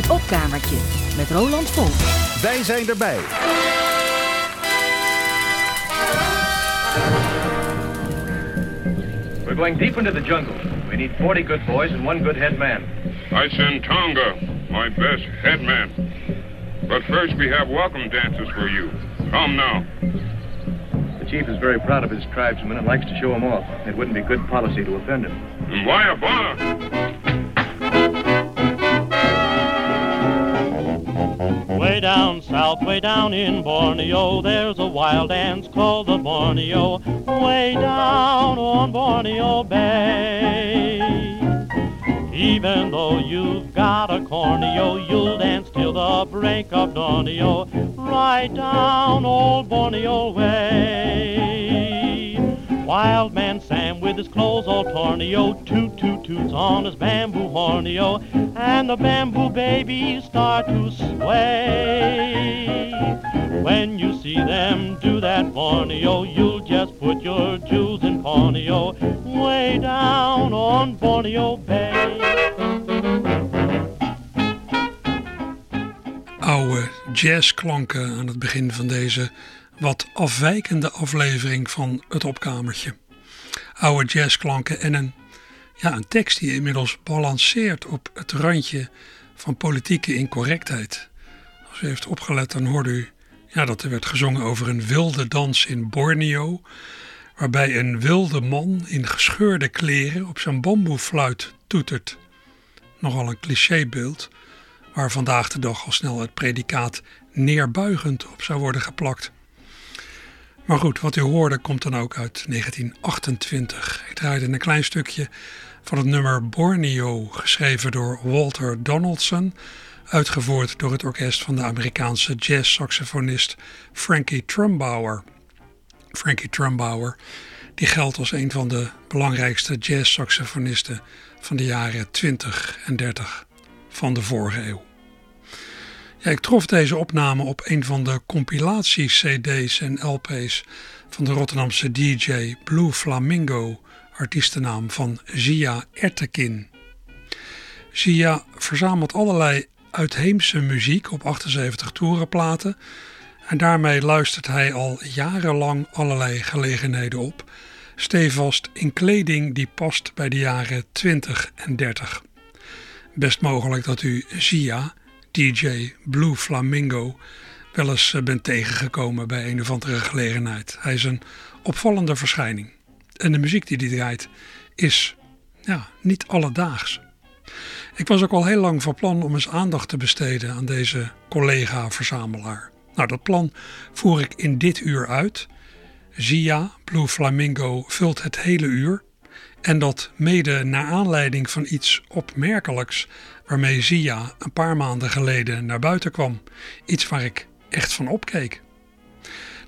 Het opkamertje met Roland Vonk. Wij zijn erbij. We're going deep into the jungle. We need 40 good boys and one good head man. I send Tonga, my best head man. But first we have welcome dances for you. Come now. The chief is very proud of his tribesmen and likes to show them off. It wouldn't be good policy to offend him. And why a bother? Way down south, way down in Borneo, there's a wild dance called the Borneo. Way down on Borneo Bay. Even though you've got a corneo, you'll dance till the break of dawnio, right down old Borneo way. Wild man Sam with his clothes all torneo, toot toot toots on his bamboo horneo, and the bamboo babies start to sway. When you see them do that Borneo, you'll just put your jewels in Borneo, way down on Borneo Bay. Oude jazzklanken aan het begin van deze wat afwijkende aflevering van Het Opkamertje. Oude jazzklanken en een, ja, een tekst die inmiddels balanceert op het randje van politieke incorrectheid. Als u heeft opgelet, dan hoorde u ja, dat er werd gezongen over een wilde dans in Borneo, waarbij een wilde man in gescheurde kleren op zijn bamboefluit toetert. Nogal een clichébeeld, waar vandaag de dag al snel het predicaat neerbuigend op zou worden geplakt. Maar goed, wat u hoorde komt dan ook uit 1928. Ik draaide een klein stukje van het nummer Borneo, geschreven door Walter Donaldson, uitgevoerd door het orkest van de Amerikaanse jazz-saxofonist Frankie Trumbauer. Frankie Trumbauer, die geldt als een van de belangrijkste jazz-saxofonisten van de jaren 20 en 30 van de vorige eeuw. Ik trof deze opname op een van de compilatie-CD's en LP's van de Rotterdamse DJ Blue Flamingo, artiestennaam van Zia Ertekin. Zia verzamelt allerlei uitheemse muziek op 78 toerenplaten en daarmee luistert hij al jarenlang allerlei gelegenheden op, stevast in kleding die past bij de jaren 20 en 30. Best mogelijk dat u Zia DJ Blue Flamingo wel eens eh, bent tegengekomen bij een of andere gelegenheid. Hij is een opvallende verschijning. En de muziek die hij draait is ja, niet alledaags. Ik was ook al heel lang van plan om eens aandacht te besteden aan deze collega-verzamelaar. Nou, dat plan voer ik in dit uur uit. Zia Blue Flamingo vult het hele uur. En dat mede naar aanleiding van iets opmerkelijks waarmee Zia een paar maanden geleden naar buiten kwam. Iets waar ik echt van opkeek.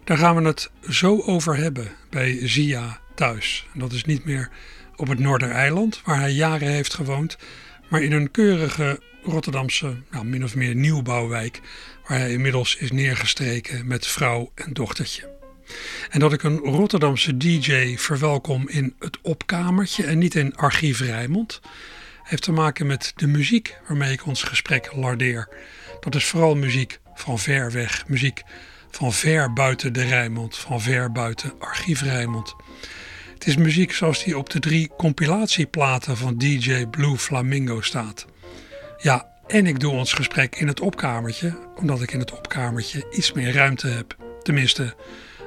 Daar gaan we het zo over hebben bij Zia thuis. En dat is niet meer op het Noordereiland, waar hij jaren heeft gewoond, maar in een keurige Rotterdamse, nou, min of meer nieuwbouwwijk, waar hij inmiddels is neergestreken met vrouw en dochtertje. En dat ik een Rotterdamse DJ verwelkom in het opkamertje en niet in Archief Rijmond, heeft te maken met de muziek waarmee ik ons gesprek lardeer. Dat is vooral muziek van ver weg, muziek van ver buiten de Rijnmond, van ver buiten Archief Rijnmond. Het is muziek zoals die op de drie compilatieplaten van DJ Blue Flamingo staat. Ja, en ik doe ons gesprek in het opkamertje, omdat ik in het opkamertje iets meer ruimte heb. Tenminste,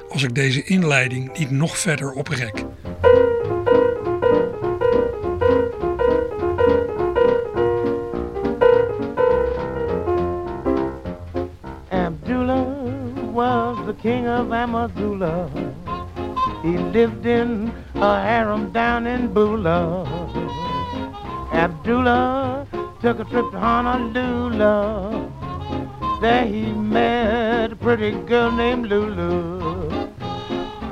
als ik deze inleiding niet nog verder oprek. king of Amazula. He lived in a harem down in Bula. Abdullah took a trip to Honolulu. There he met a pretty girl named Lulu.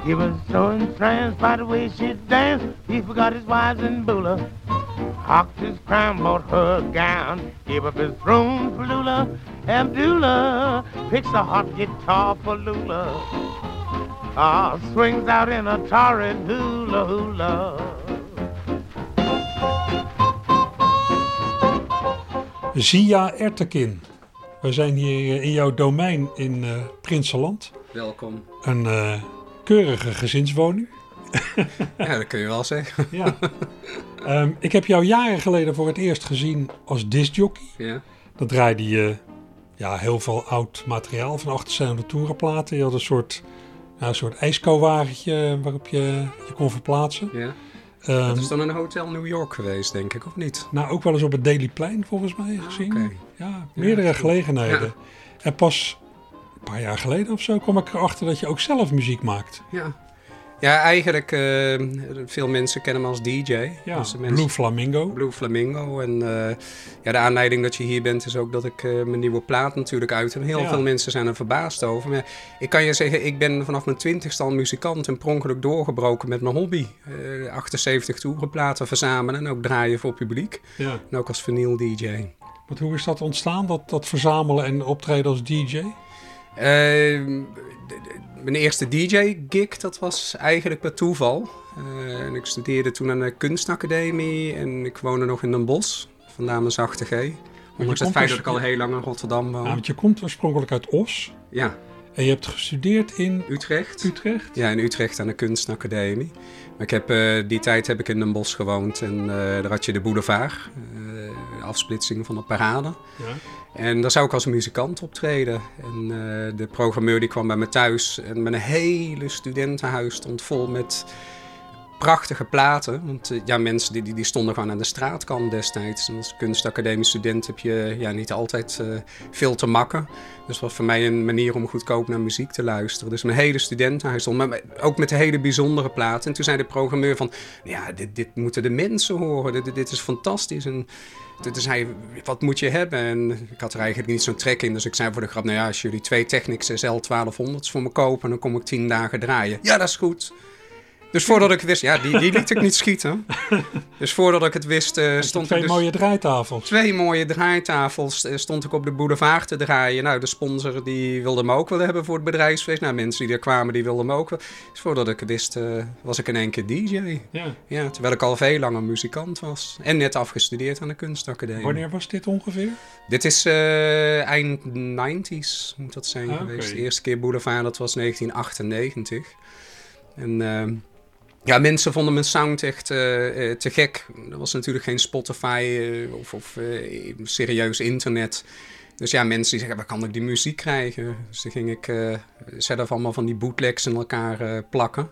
He was so entranced by the way she danced, he forgot his wives in Bula. Hocked his crown, bought her gown, gave up his throne for Lula. Abdullah picks a hot guitar for Lula. Ah, swings out in a torrid hula hula. Zia Ertekin. We zijn hier in jouw domein in uh, Prinsenland. Welkom. Een uh, keurige gezinswoning. ja, dat kun je wel zeggen. ja. Um, ik heb jou jaren geleden voor het eerst gezien als discjockey. Ja. Dan draaide je ja, heel veel oud materiaal van achterzijnde toerenplaten. Je had een soort, ja, een soort ijskouwwagentje waarop je je kon verplaatsen. Ja. Um, dat is dan een hotel New York geweest, denk ik, of niet? Nou, ook wel eens op het Dailyplein volgens mij gezien. Ah, okay. Ja, meerdere ja, gelegenheden. Ja. En pas een paar jaar geleden of zo kwam ik erachter dat je ook zelf muziek maakt. Ja, ja eigenlijk, uh, veel mensen kennen me als DJ. Ja, dus mensen, Blue Flamingo. Blue Flamingo. En uh, ja, de aanleiding dat je hier bent is ook dat ik uh, mijn nieuwe plaat natuurlijk uit. En heel ja. veel mensen zijn er verbaasd over. Maar ik kan je zeggen, ik ben vanaf mijn twintigste al muzikant en pronkelijk doorgebroken met mijn hobby. 78 toerenplaten verzamelen en ook draaien voor publiek. Ja. En ook als vinyl DJ. Want hoe is dat ontstaan, dat, dat verzamelen en optreden als DJ? Mijn eerste DJ-gig, dat was eigenlijk per toeval. En ik studeerde toen aan de kunstacademie en ik woonde nog in Den Bosch, vandaar mijn zachte G. Ondanks het feit dat ik al heel lang in Rotterdam woon. Ja, want je komt oorspronkelijk uit Os. Ja. En je hebt gestudeerd in... Utrecht. Utrecht? Ja, in Utrecht aan de kunstacademie. Maar ik heb, uh, die tijd heb ik in Den Bosch gewoond en uh, daar had je de boulevard. de afsplitsing van de parade. Ja. En daar zou ik als muzikant optreden. En uh, de programmeur die kwam bij me thuis en mijn hele studentenhuis stond vol met prachtige platen. Want uh, ja, mensen die, die, die, stonden gewoon aan de straatkant destijds. En als kunstacademisch student heb je ja, niet altijd uh, veel te makken. Dus was voor mij een manier om goedkoop naar muziek te luisteren. Dus mijn hele studentenhuis stond, maar ook met hele bijzondere platen. En toen zei de programmeur van, ja, dit, dit moeten de mensen horen. Dit, dit is fantastisch. En toen zei wat moet je hebben? En ik had er eigenlijk niet zo'n trek in. Dus ik zei voor de grap, nou ja, als jullie twee Technics SL 1200's voor me kopen... dan kom ik tien dagen draaien. Ja, dat is goed. Dus voordat ik wist, ja, die, die liet ik niet schieten. Dus voordat ik het wist, uh, stond twee ik dus mooie draaitafels. Twee mooie draaitafels uh, stond ik op de boulevard te draaien. Nou, de sponsor die wilde me ook wel hebben voor het bedrijfsfeest. Nou, mensen die er kwamen, die wilden me ook wel. Dus voordat ik het wist, uh, was ik in één keer DJ. Ja. ja. Terwijl ik al veel langer muzikant was. En net afgestudeerd aan de kunstacademie. Wanneer was dit ongeveer? Dit is eind 90s, moet dat zijn ah, geweest. okay. De eerste keer boulevard, dat was 1998. En... ja, mensen vonden mijn sound echt uh, uh, te gek. Er was natuurlijk geen Spotify uh, of, of serieus internet. Dus ja, mensen die zeggen, waar kan ik die muziek krijgen? Dus dan ging ik zelf allemaal van die bootlegs in elkaar plakken.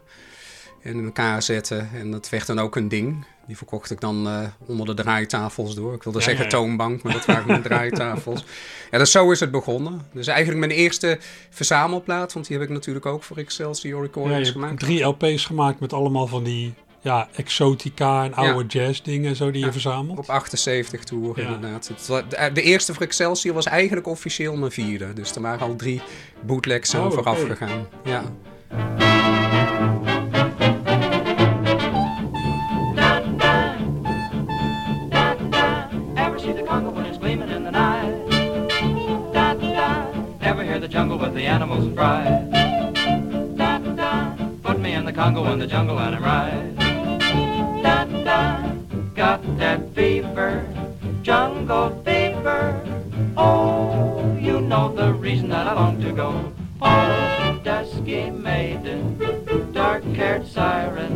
En in elkaar zetten. En dat werd dan ook een ding. Die verkocht ik dan uh, onder de draaitafels door. Ik wilde Ja, zeggen ja, ja. toonbank, maar dat waren mijn draaitafels. Ja, dus zo is het begonnen. Dus eigenlijk mijn eerste verzamelplaat, want die heb ik natuurlijk ook voor Excelsior Recordings gemaakt. drie LP's gemaakt met allemaal van die ja, exotica en oude jazz dingen zo die je verzamelt. Op 78 toer inderdaad. Wa- de, eerste voor Excelsior was eigenlijk officieel mijn vierde. Dus er waren al drie bootlegs aan Oh, vooraf gegaan. Ja. Animals cry? Da, da. Put me in the Congo in the jungle and I'm right. Da, da. Got that fever, jungle fever. Oh, you know the reason that I long to go. Oh, dusky maiden, dark-haired siren,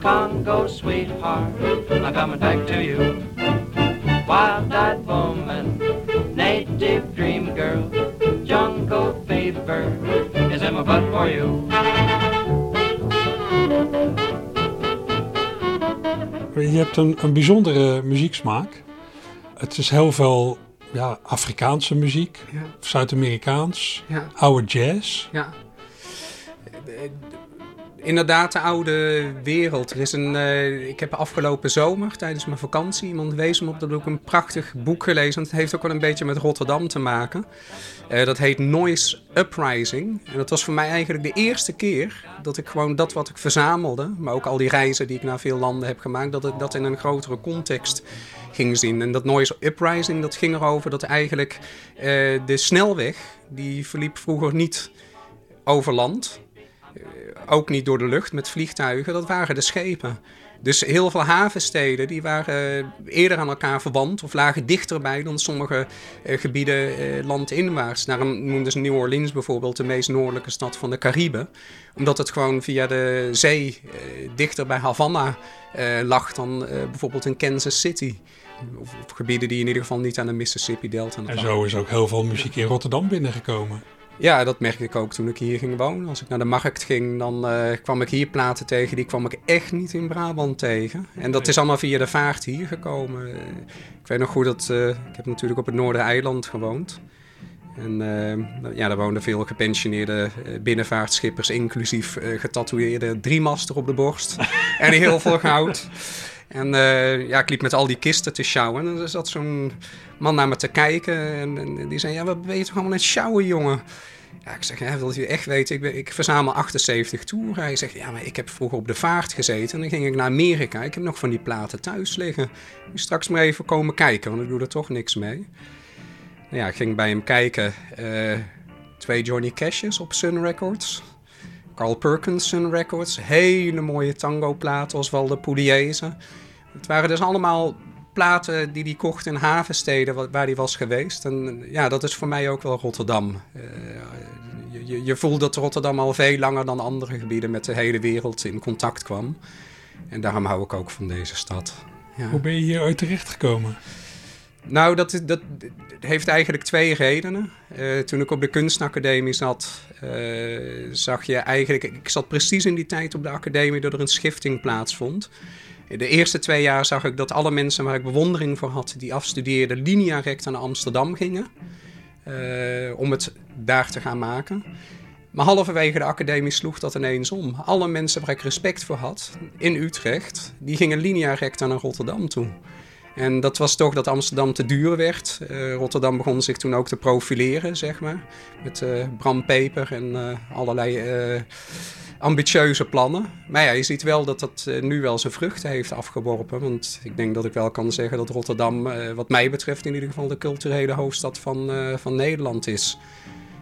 Congo sweetheart, I'm coming back to you wild-eyed woman, native dream girl, jungle is in my blood for you. Je hebt een, een bijzondere muzieksmaak. Het is heel veel ja, Afrikaanse muziek, Ja. Zuid-Amerikaans, Ja. oude jazz. Ja. Inderdaad, de oude wereld. Er is een, eh, ik heb afgelopen zomer tijdens mijn vakantie iemand wees me op dat ik een prachtig boek gelezen. Het heeft ook wel een beetje met Rotterdam te maken. Eh, dat heet Noise Uprising. En dat was voor mij eigenlijk de eerste keer dat ik gewoon dat wat ik verzamelde, maar ook al die reizen die ik naar veel landen heb gemaakt, dat ik dat in een grotere context ging zien. En dat Noise Uprising, dat ging erover dat eigenlijk eh, de snelweg, die verliep vroeger niet over land. Ook niet door de lucht met vliegtuigen, dat waren de schepen. Dus heel veel havensteden die waren eerder aan elkaar verwant of lagen dichterbij dan sommige eh, gebieden eh, landinwaarts. Daarom noemden ze New Orleans bijvoorbeeld de meest noordelijke stad van de Cariben. Omdat het gewoon via de zee eh, dichter bij Havana lag dan bijvoorbeeld in Kansas City. Of, gebieden die in ieder geval niet aan de Mississippi-delta En zo is ook heel veel muziek in Rotterdam binnengekomen. Ja, dat merkte ik ook toen ik hier ging wonen. Als ik naar de markt ging, dan eh, kwam ik hier platen tegen. Die kwam ik echt niet in Brabant tegen. En dat is allemaal via de vaart hier gekomen. Ik weet nog goed dat... eh, ik heb natuurlijk op het Noordereiland gewoond. En eh, ja, daar woonden veel gepensioneerde binnenvaartschippers, inclusief eh getatoeëerde driemaster op de borst. en heel veel goud. En eh, ja, ik liep met al die kisten te sjouwen. En er zat zo'n man naar me te kijken. En, die zei, ja, wat ben je toch allemaal aan het sjouwen, jongen? Ja, ik zeg, ja, wil je echt weten? Ik, ik verzamel 78 toeren. Hij zegt, ja, maar ik heb vroeger op de vaart gezeten. En dan ging ik naar Amerika. Ik heb nog van die platen thuis liggen. Dus straks maar even komen kijken, want ik doe er toch niks mee. Nou ja, ik ging bij hem kijken. eh, twee Johnny Cash's op Sun Records. Carl Perkins Sun Records. Hele mooie tango-platen, Oswaldo Pugliese. Het waren dus allemaal platen die hij kocht in havensteden wa- waar hij was geweest. En ja, dat is voor mij ook wel Rotterdam. Eh, je, je, voelt dat Rotterdam al veel langer dan andere gebieden met de hele wereld in contact kwam. En daarom hou ik ook van deze stad. Ja. Hoe ben je hier ooit terechtgekomen? Nou, dat, dat heeft eigenlijk twee redenen. Eh, toen ik op de kunstacademie zat, eh, zag je eigenlijk... Ik zat precies in die tijd op de academie dat er een schifting plaatsvond. De eerste twee jaar zag ik dat alle mensen waar ik bewondering voor had... die afstudeerden linea recta naar Amsterdam gingen. eh, om het daar te gaan maken. Maar halverwege de academie sloeg dat ineens om. Alle mensen waar ik respect voor had in Utrecht... die gingen linea recta naar Rotterdam toe. En dat was toch dat Amsterdam te duur werd. Eh, Rotterdam begon zich toen ook te profileren, zeg maar. Met eh, Bram Peper en eh, allerlei ambitieuze plannen. Maar ja, je ziet wel dat dat nu wel zijn vruchten heeft afgeworpen. Want ik denk dat ik wel kan zeggen dat Rotterdam, wat mij betreft in ieder geval, de culturele hoofdstad van, van Nederland is.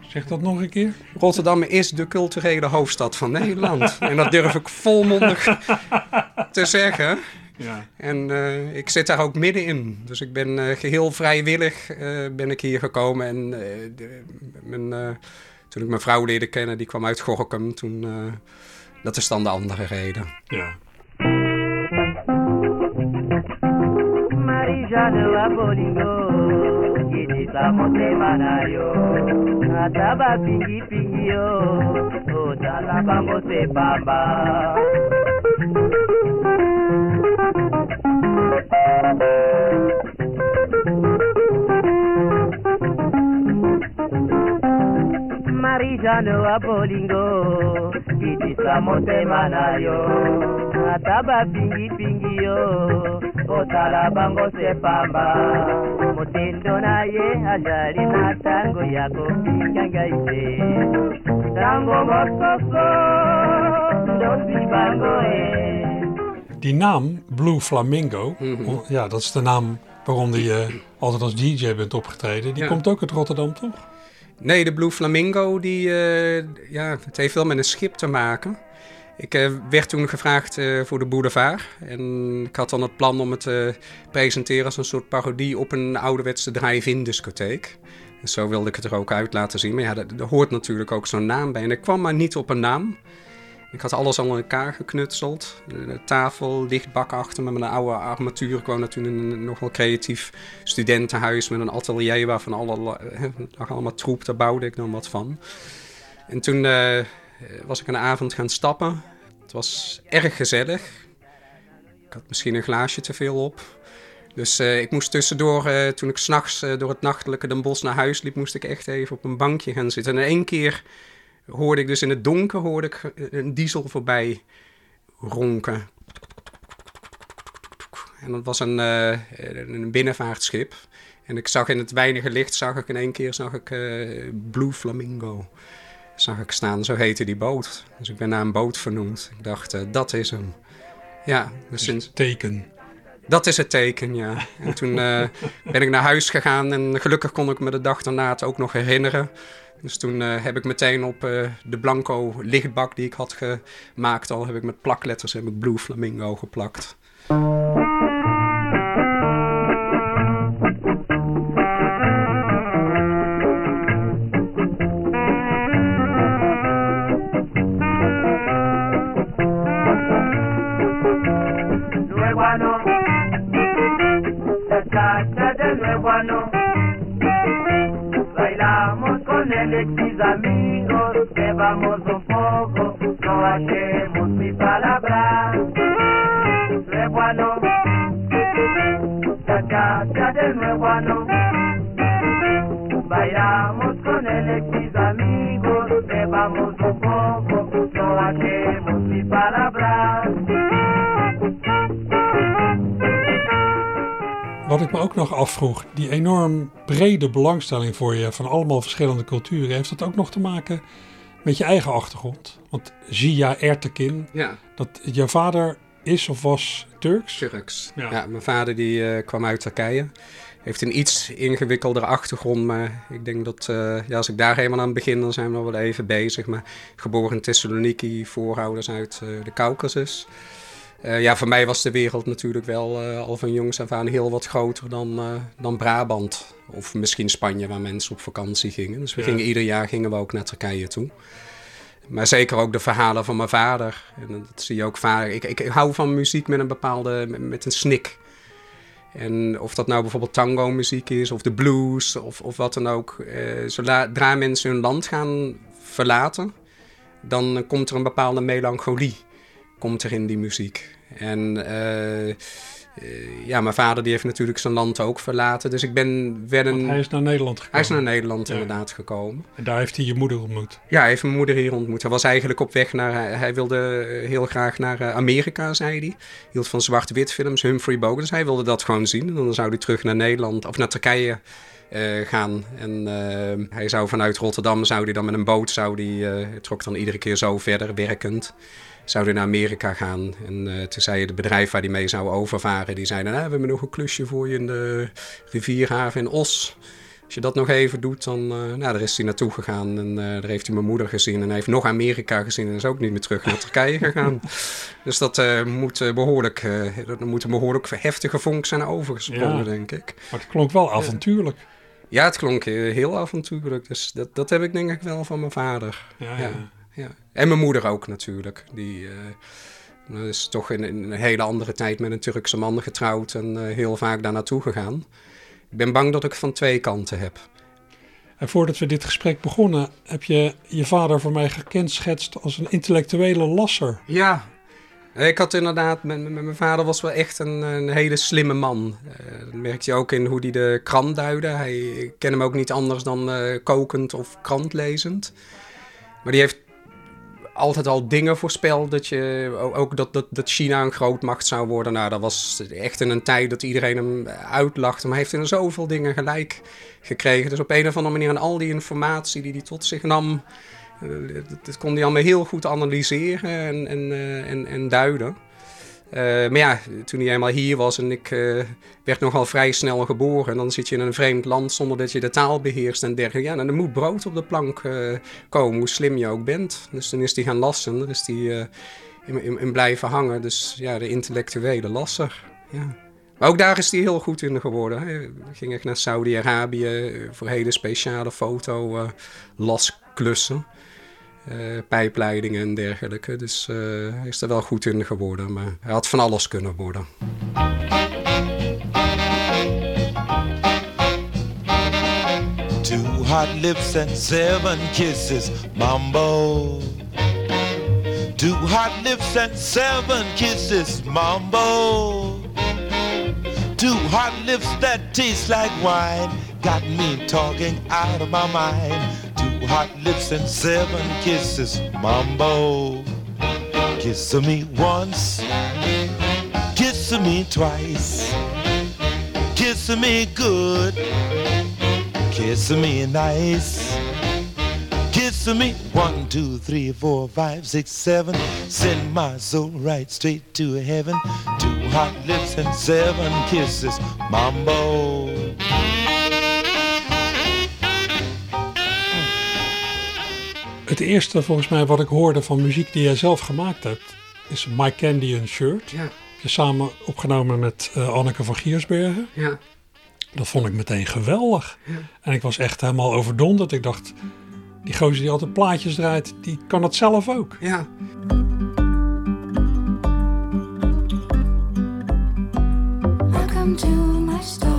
Zeg dat nog een keer. Rotterdam is de culturele hoofdstad van Nederland. en dat durf ik volmondig te zeggen. Ja. En eh, ik zit daar ook middenin. Dus ik ben eh, geheel vrijwillig eh, ben ik hier gekomen. En eh, de- mijn, eh, toen ik mijn vrouw leerde kennen, die kwam uit Gorkum. Toen, eh, dat is dan de andere reden. ja. Marijane wa bolingo Yedisa motema na yo Ata bapingipingi yo Otala bango se pamba Marijane wa bolingo Yedisa motema na yo Ata bapingipingi yo otala bango se pamba motendo na ye azali na tango ya kopinga ngai te tango mosusu ndondi bango e Die naam, Blue Flamingo, Mhm. ja, dat is de naam waaronder je altijd als DJ bent opgetreden. Die Ja. komt ook uit Rotterdam, toch? Nee, de Blue Flamingo, die, eh, ja, het heeft wel met een schip te maken. Ik eh, werd toen gevraagd eh, voor de Boulevard. En ik had dan het plan om het te presenteren als een soort parodie op een ouderwetse drive-in discotheek. En zo wilde ik het er ook uit laten zien. Maar ja, daar hoort natuurlijk ook zo'n naam bij. En ik kwam maar niet op een naam. Ik had alles al in elkaar geknutseld. De tafel, lichtbak achter me met een oude armatuur. Ik woon natuurlijk in een nogal creatief studentenhuis met een atelier waarvan alle, eh, allemaal troep. Daar bouwde ik dan wat van. En toen eh, was ik een avond gaan stappen. Het was erg gezellig. Ik had misschien een glaasje te veel op. Dus eh, ik moest tussendoor, eh, toen ik s'nachts uh, door het nachtelijke Den Bosch naar huis liep, moest ik echt even op een bankje gaan zitten. En één keer hoorde ik dus in het donker hoorde ik een diesel voorbij ronken. En dat was een, uh, een binnenvaartschip. En ik zag in het weinige licht, zag ik in één keer zag ik, uh, Blue Flamingo zag ik staan. Zo heette die boot. Dus ik ben naar een boot vernoemd. Ik dacht, uh, dat is hem. Ja, dus sinds... Teken. Dat is het teken, ja. En toen uh, ben ik naar huis gegaan en gelukkig kon ik me de dag daarna het ook nog herinneren. Dus toen uh, heb ik meteen op uh, de blanco lichtbak die ik had gemaakt al, heb ik met plakletters heb ik Blue Flamingo geplakt. de amigos que un poco, no hallemos mi palabra. Rebuano, cachacha del nuevo ano. Wat ik me ook nog afvroeg, die enorm brede belangstelling voor je van allemaal verschillende culturen, heeft dat ook nog te maken met je eigen achtergrond? Want Zia Ertekin, Ja, dat jouw vader is of was Turks? Turks. Ja. Ja. mijn vader die eh, kwam uit Turkije. Heeft een iets ingewikkeldere achtergrond, maar ik denk dat eh, ja, als ik daar helemaal aan begin, dan zijn we nog wel even bezig. Maar geboren in Thessaloniki, voorouders uit eh, de Caucasus. Eh, ja, voor mij was de wereld natuurlijk wel eh, al van jongs af aan heel wat groter dan, eh, dan Brabant. Of misschien Spanje, waar mensen op vakantie gingen. Dus we Ja. gingen ieder jaar gingen we ook naar Turkije toe. Maar zeker ook de verhalen van mijn vader. En dat zie je ook vaak. Ik, ik hou van muziek met een bepaalde, met, met een snik. En of dat nou bijvoorbeeld tango muziek is, of de blues, of, of wat dan ook. Eh, zodra mensen hun land gaan verlaten, dan komt er een bepaalde melancholie komt er in die muziek. En eh, eh, ja, mijn vader die heeft natuurlijk zijn land ook verlaten. Dus ik ben wel een... hij is naar Nederland gekomen. Hij is naar Nederland Ja. inderdaad gekomen. En daar heeft hij je moeder ontmoet. Ja, hij heeft mijn moeder hier ontmoet. Hij was eigenlijk op weg naar... Hij, wilde heel graag naar eh, Amerika, zei hij. Hield van zwart-wit films, Humphrey Bogart. Dus hij wilde dat gewoon zien. En dan zou hij terug naar Nederland, of naar Turkije gaan. En hij zou vanuit Rotterdam, zou hij dan met een boot... Zou eh, trok dan iedere keer zo verder, werkend. Zou hij naar Amerika gaan. En eh, toen zei het bedrijf waar hij mee zou overvaren... Die zeiden, nou, we hebben nog een klusje voor je in de rivierhaven in Os... Als je dat nog even doet, dan eh, nou, daar is hij naartoe gegaan. En eh, daar heeft hij mijn moeder gezien. En hij heeft nog Amerika gezien en is ook niet meer terug naar Turkije gegaan. dus dat moet, eh, behoorlijk, eh, dat moet een behoorlijk heftige vonk zijn overgesprongen, Ja. denk ik. Maar het klonk wel avontuurlijk. Ja, het klonk heel avontuurlijk. Dus dat, dat heb ik denk ik wel van mijn vader. Ja, ja. Ja. Ja. En mijn moeder ook natuurlijk. Die eh, is toch in, in een hele andere tijd met een Turkse man getrouwd en eh, heel vaak daar naartoe gegaan. Ik ben bang dat ik van twee kanten heb. En voordat we dit gesprek begonnen, heb je je vader voor mij gekenschetst als een intellectuele lasser. Ja, ik had inderdaad, met mijn vader was wel echt een, een hele slimme man. Eh, dat merk je ook in hoe hij de krant duidde. Hij, ik ken hem ook niet anders dan eh, kokend of krantlezend. Maar die heeft altijd al dingen voorspeld. Dat je, ook dat, dat, dat China een grootmacht zou worden. Nou, dat was echt in een tijd dat iedereen hem uitlachte. Maar hij heeft in zoveel dingen gelijk gekregen. Dus op een of andere manier, en al die informatie die hij tot zich nam. eh, dat kon hij allemaal heel goed analyseren en, en, eh, en, en duiden. Eh, maar ja, toen hij eenmaal hier was en ik eh, werd nogal vrij snel geboren, dan zit je in een vreemd land zonder dat je de taal beheerst en dergelijke. Ja, dan moet brood op de plank eh, komen, hoe slim je ook bent. Dus toen is hij gaan lassen, daar is hij in, in, in blijven hangen. Dus ja, de intellectuele lasser. Ja. Maar ook daar is hij heel goed in geworden. Hij ging echt naar Saudi-Arabië voor hele speciale foto eh, pijpleidingen en dergelijke. Dus eh, hij is er wel goed in geworden. Maar hij had van alles kunnen worden. Two hot lips and seven kisses, mambo. Two hot lips and seven kisses, mambo. Two hot lips that taste like wine, got me talking out of my mind. Hot lips and seven kisses, mambo. Kiss me once, kiss me twice, kiss me good. Kiss me nice. Kiss me one, two, three, four, five, six, seven. Send my soul right straight to heaven. Two hot lips and seven kisses. Mambo. Het eerste volgens mij wat ik hoorde van muziek die jij zelf gemaakt hebt, is My Candy and Shirt. Ja, Je samen opgenomen met eh, Anneke van Giersbergen. ja. Dat vond ik meteen geweldig. Ja. En ik was echt helemaal overdonderd. Ik dacht, die gozer die altijd plaatjes draait, die kan het zelf ook. Ja, Welcome to my store.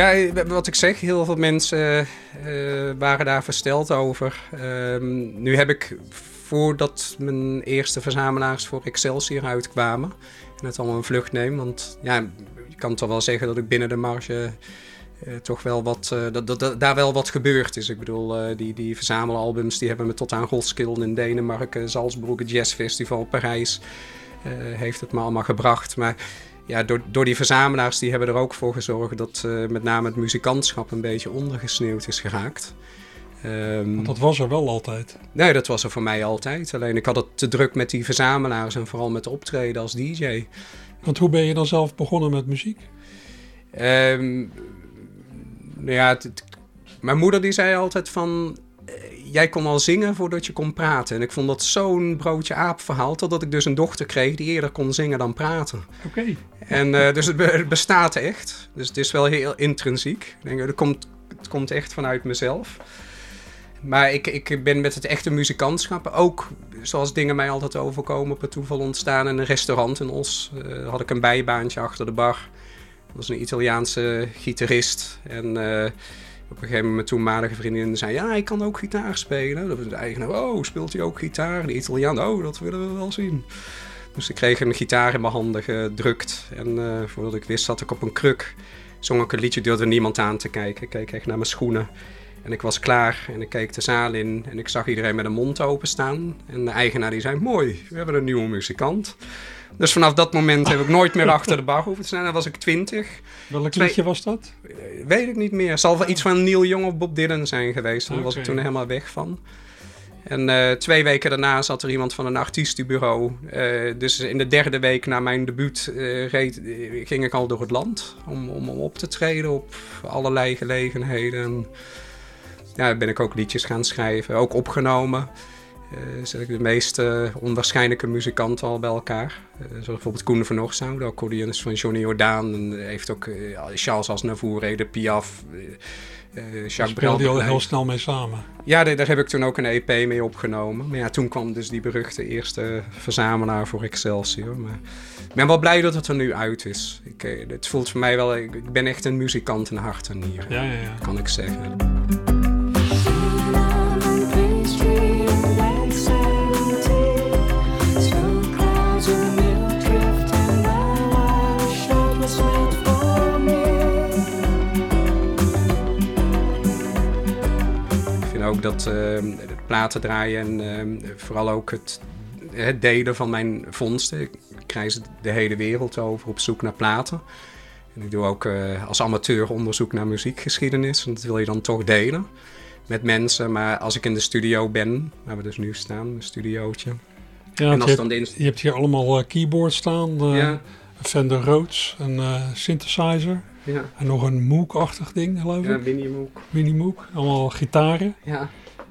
Ja, eh, wat ik zeg, heel veel mensen eh, waren daar versteld over. Ehm, nu heb ik, voordat mijn eerste verzamelaars voor Excelsior uitkwamen, en het allemaal een vlucht neem, want ja, je kan toch wel zeggen dat ik binnen de marge eh, toch wel wat, eh, dat, daar wel wat gebeurd is. Ik bedoel, eh, die, die verzamelalbums die hebben me tot aan Roskilde in Denemarken, Salzburg, Jazz Festival, Parijs, eh, heeft het me allemaal gebracht. Maar ja, door, door die verzamelaars die hebben er ook voor gezorgd dat eh, met name het muzikantschap een beetje ondergesneeuwd is geraakt. Ehm, Want dat was er wel altijd. Nee, dat was er voor mij altijd. Alleen ik had het te druk met die verzamelaars en vooral met optreden als DJ. Want hoe ben je dan zelf begonnen met muziek? Ehm, nou ja, het- het- mijn moeder die zei altijd van... Jij kon al zingen voordat je kon praten. En ik vond dat zo'n broodje aap verhaal... totdat ik dus een dochter kreeg die eerder kon zingen dan praten. Oké. En eh, dus het, be- het bestaat echt. Dus het is wel heel intrinsiek. Ik denk, het, komt, het komt echt vanuit mezelf. Maar ik, ik ben met het echte muzikantschap ook, zoals dingen mij altijd overkomen, per toeval ontstaan in een restaurant in Os. Eh, had ik een bijbaantje achter de bar. Dat was een Italiaanse gitarist. En eh, op een gegeven moment toenmalige vriendin zei, ja, hij kan ook gitaar spelen. Dat was de eigenaar, oh, speelt hij ook gitaar? De Italiaan, oh, dat willen we wel zien. Dus ik kreeg een gitaar in mijn handen gedrukt. En eh, voordat ik wist, zat ik op een kruk. Zong ik een liedje, durfde niemand aan te kijken. Ik keek echt naar mijn schoenen. En ik was klaar en ik keek de zaal in. En ik zag iedereen met een mond openstaan. En de eigenaar die zei, mooi, we hebben een nieuwe muzikant. Dus vanaf dat moment heb ik nooit meer achter de bar hoeven te staan. Dan was ik twintig. Welk Twee- liedje was dat? Weet ik niet meer. Het zal wel iets van Neil Young of Bob Dylan zijn geweest. Daar was ik toen helemaal weg van. En eh, twee weken daarna zat er iemand van een artiestenbureau. Eh, dus in de derde week na mijn debuut eh, reed, eh, ging ik al door het land om, om, om op te treden op allerlei gelegenheden. En, ja, ben ik ook liedjes gaan schrijven, ook opgenomen. Eh zet ik de meest onwaarschijnlijke muzikanten al bij elkaar. Eh, zoals bijvoorbeeld Koen van Orsouw, de accordeonist van Johnny Jordaan. En heeft ook eh, Charles Aznavour, Edith Piaf, Jacques speelde je al Brel. heel snel mee samen. Ja, daar, daar heb ik toen ook een EP mee opgenomen. Maar ja, toen kwam dus die beruchte eerste verzamelaar voor Excelsior. Maar ik ben wel blij dat het er nu uit is. Ik, het voelt voor mij wel, ik, ik ben echt een muzikant in hart en nieren, Ja, ja, ja. kan ik zeggen. Ook dat eh, platen draaien en eh, vooral ook het, het delen van mijn vondsten. Ik reis de hele wereld over op zoek naar platen. En ik doe ook eh, als amateur onderzoek naar muziekgeschiedenis. En dat wil je dan toch delen met mensen. Maar als ik in de studio ben, waar we dus nu staan, een studiootje. Ja, en want als je, dan hebt, je hebt hier allemaal eh, keyboards staan. eh, Ja. Fender Rhodes, een synthesizer. Ja, En nog een Moog-achtig ding, geloof ja ik. Winnie Mook. Mini Moog. Allemaal gitaren. Ja.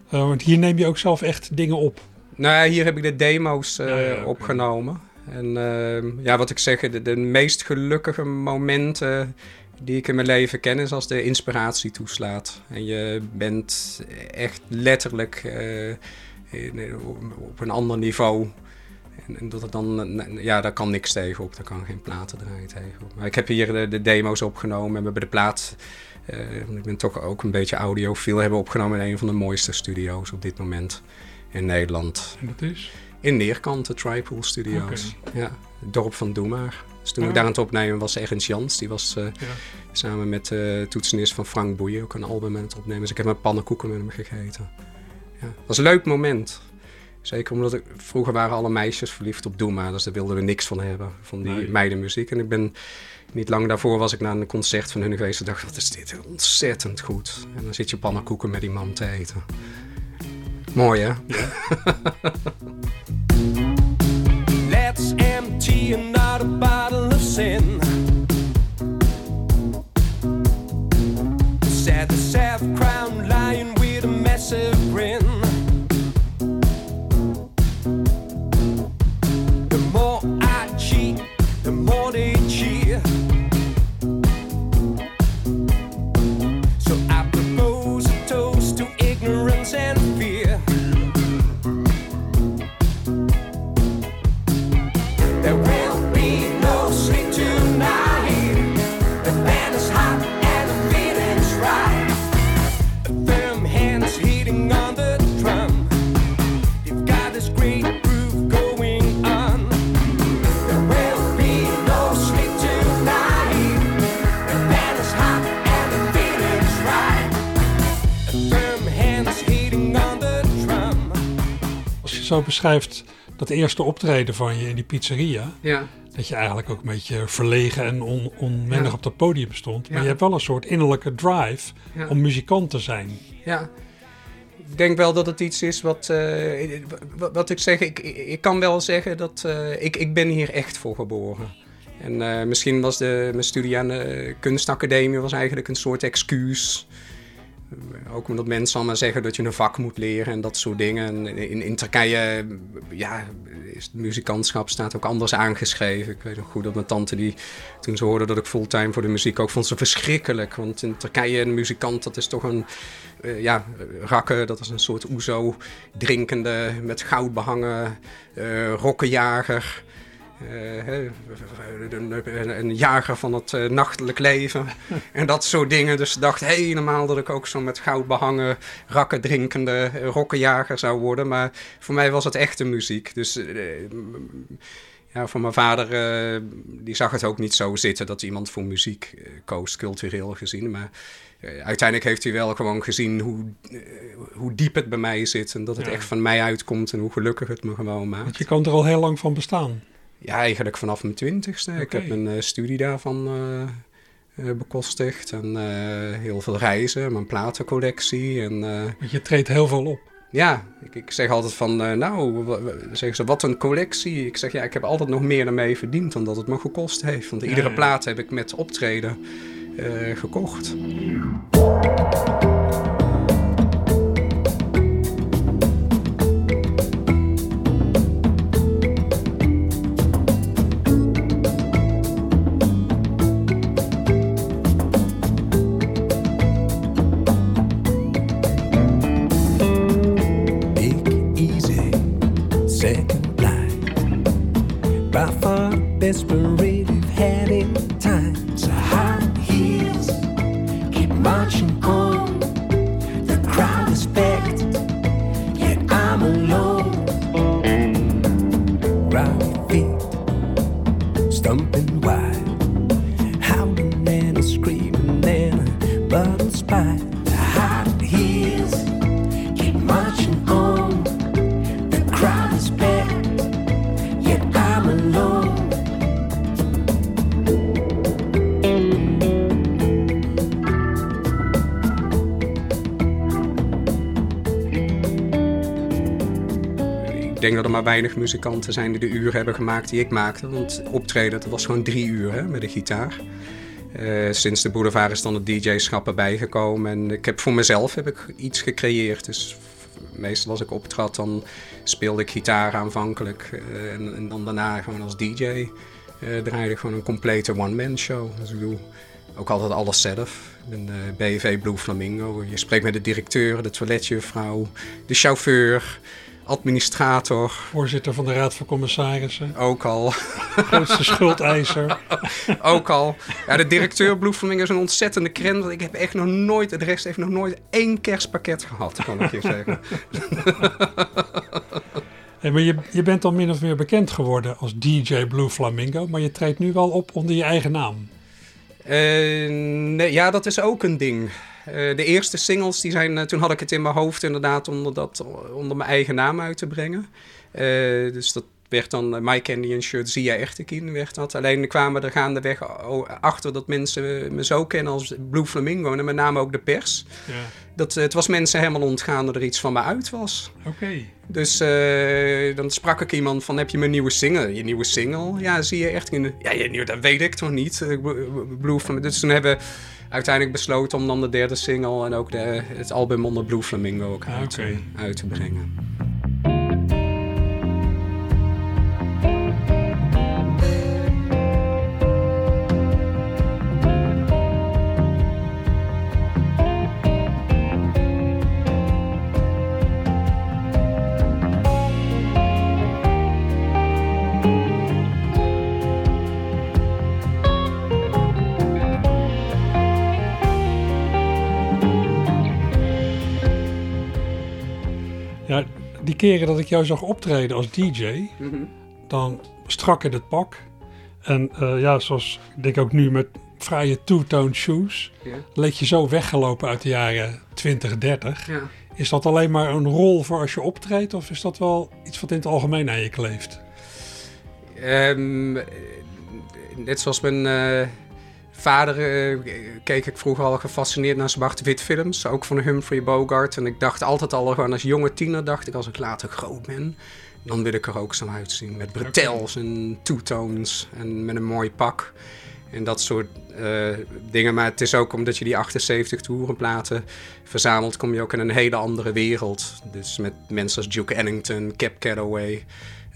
Eh, want hier neem je ook zelf echt dingen op. Nou ja, hier heb ik de demo's eh, Ja, ja, opgenomen. En eh, ja, wat ik zeg, de, de meest gelukkige momenten die ik in mijn leven ken is als de inspiratie toeslaat. En je bent echt letterlijk eh, in- op een ander niveau. En, dat het dan, ja, daar kan niks tegen op. Daar kan geen platen draaien tegen op. Maar ik heb hier de, de demo's opgenomen en we hebben de plaat. eh, ik ben toch ook een beetje audiofiel. Hebben we opgenomen in een van de mooiste studio's op dit moment in Nederland. En dat is? In Neerkant, de Tripool Studios. Ja, het dorp van Doemaar. Dus toen ik Ah. daar aan het opnemen was Ernst Jans. Die was eh, Ja. samen met de toetsenist van Frank Boeien ook een album aan het opnemen. Dus ik heb mijn pannenkoeken met hem gegeten. Ja, dat was een leuk moment. Zeker omdat ik, vroeger waren alle meisjes verliefd op Doema. Dus daar wilden we niks van hebben, van die Nee. meidenmuziek. En ik ben, niet lang daarvoor was ik naar een concert van hun geweest. En dacht, wat is dit ontzettend goed. En dan zit je pannenkoeken met die man te eten. Mooi hè? Let's empty another bottle of sin. Said the self-crowned lion with a massive grin. The zo beschrijft dat eerste optreden van je in die pizzeria, Ja. dat je eigenlijk ook een beetje verlegen en on, onwennig Ja. op dat podium stond. Maar Ja. je hebt wel een soort innerlijke drive om muzikant te zijn. Ja. Ik denk wel dat het iets is wat, eh, wat, wat ik zeg. Ik, ik ik kan wel zeggen dat eh, ik, ik ben hier echt voor geboren. En eh, misschien was de, mijn studie aan de kunstacademie was eigenlijk een soort excuus. Eh, Ook omdat mensen allemaal zeggen dat je een vak moet leren en dat soort dingen. En in, Turkije ja, is het muzikantschap staat ook anders aangeschreven. Ik weet nog goed dat mijn tante, die, toen ze hoorde dat ik fulltime voor de muziek ook, vond ze verschrikkelijk. Want in Turkije een muzikant, dat is toch een eh, ja, rakken, dat is een soort oezo, drinkende, met goud behangen, eh rokkenjager. Eh, een, een jager van het eh, nachtelijk leven en dat soort dingen. Dus ik dacht helemaal dat ik ook zo met goud behangen, rakken drinkende eh, rokkenjager zou worden. Maar voor mij was het echte muziek. Dus ja, voor mijn vader, die zag het ook niet zo zitten dat iemand voor muziek eh, koos, cultureel gezien. Maar uiteindelijk heeft hij wel gewoon gezien hoe, hoe diep het bij mij zit. En dat het Ja. echt van mij uitkomt en hoe gelukkig het me gewoon maakt. Want je kan er al heel lang van bestaan. Ja, eigenlijk vanaf mijn twintigste. Ik heb mijn eh, studie daarvan eh, eh, bekostigd. En heel veel reizen, mijn platencollectie. En Want je treedt heel veel op. ja, ik, ik zeg altijd van, nou, zeggen ze, wat een collectie. Ik zeg, ja, ik heb altijd nog meer ermee verdiend dan dat het me gekost heeft. Want Ja, iedere ja. plaat heb ik met optreden gekocht. Denk dat er maar weinig muzikanten zijn die de uren hebben gemaakt die ik maakte. Want optreden, dat was gewoon drie uur hè, met de gitaar. Eh, sinds de boulevard is dan het DJ-schap erbij gekomen. En ik heb voor mezelf heb ik iets gecreëerd. Dus meestal als ik optrad, dan speelde ik gitaar aanvankelijk. eh, en, dan daarna gewoon als DJ eh, draaide ik gewoon een complete one-man show. Dus ik doe ook altijd alles zelf. Ik BV Blue Flamingo. Je spreekt met de directeur, de toiletjuffrouw, de chauffeur, administrator. Voorzitter van de Raad van Commissarissen. Ook al. Grootste schuldeiser. ook al. Ja, de directeur Blue Flamingo is een ontzettende krent. Want ik heb echt nog nooit, de rest heeft nog nooit één kerstpakket gehad, kan ik je zeggen. Hey, maar je, je bent al min of meer bekend geworden als DJ Blue Flamingo, maar je treedt nu wel op onder je eigen naam. Eh, nee, ja, dat is ook een ding. Eh, de eerste singles, die zijn, eh, toen had ik het in mijn hoofd inderdaad onder, dat, onder mijn eigen naam uit te brengen. Eh, dus dat werd dan My Candy and Shirt Zia Echtekien werd dat. Alleen kwamen er gaandeweg achter dat mensen me zo kennen als Blue Flamingo en met name ook de pers. Ja. Dat, het was mensen helemaal ontgaan dat er iets van me uit was. Oké. Dus dan sprak ik iemand van, heb je mijn nieuwe single? Je nieuwe single? Ja, zie je echt. Ja, nieuwe, dat weet ik toch niet. Blue- Flamingo. Dus toen hebben uiteindelijk besloten om dan de derde single... en ook de, het album onder Blue Flamingo ook uit, Oké. uit te brengen. Keren dat ik jou zag optreden als DJ, Mhm. dan strak in het pak. En eh, ja, zoals ik denk ook nu met fraaie two-tone shoes, Ja. leek je zo weggelopen uit de jaren 20, 30. Ja. Is dat alleen maar een rol voor als je optreedt, of is dat wel iets wat in het algemeen aan je kleeft? Eh, net zoals mijn eh, vader eh, keek ik vroeger al gefascineerd naar zwart-wit films. Ook van Humphrey Bogart. En ik dacht altijd al gewoon als jonge tiener, dacht ik als ik later groot ben... dan wil ik er ook zo uitzien. Met bretels en two-tones en met een mooi pak. En dat soort eh, dingen. Maar het is ook omdat je die 78 toerenplaten verzamelt... kom je ook in een hele andere wereld. Dus met mensen als Duke Ellington, Cap Calloway...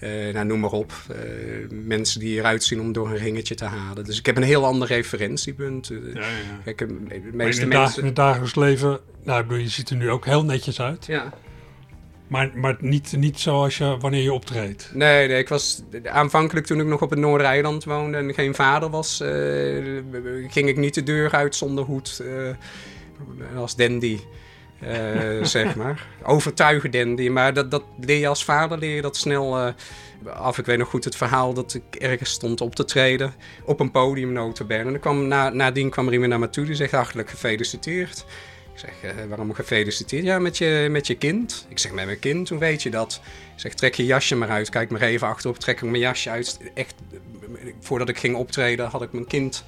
eh, nou, noem maar op. Eh, mensen die eruit zien om door een ringetje te halen. Dus ik heb een heel ander referentiepunt. Eh, Ja, ja. Kijk, de Maar in, meeste het mensen... in het dagelijks leven, nou, ik bedoel, je ziet er nu ook heel netjes uit. Ja. Maar, maar niet, niet zoals je wanneer je optreedt. Nee, nee, ik was aanvankelijk toen ik nog op het Noordereiland woonde en geen vader was, ging ik niet de deur uit zonder hoed als dandy. Eh, zeg maar. Overtuigen dandy. Maar dat, dat leer je als vader leer je dat snel eh, af. Ik weet nog goed het verhaal dat ik ergens stond op te treden. Op een podium notabene. En kwam, na, nadien kwam er iemand naar me toe die zegt hartelijk gefeliciteerd. Ik zeg, eh, waarom gefeliciteerd? Ja, met je, met je kind. Ik zeg, met mijn kind, hoe weet je dat? Ik zeg, trek je jasje maar uit. Kijk maar even achterop, trek ik mijn jasje uit. Echt, voordat ik ging optreden had ik mijn kind,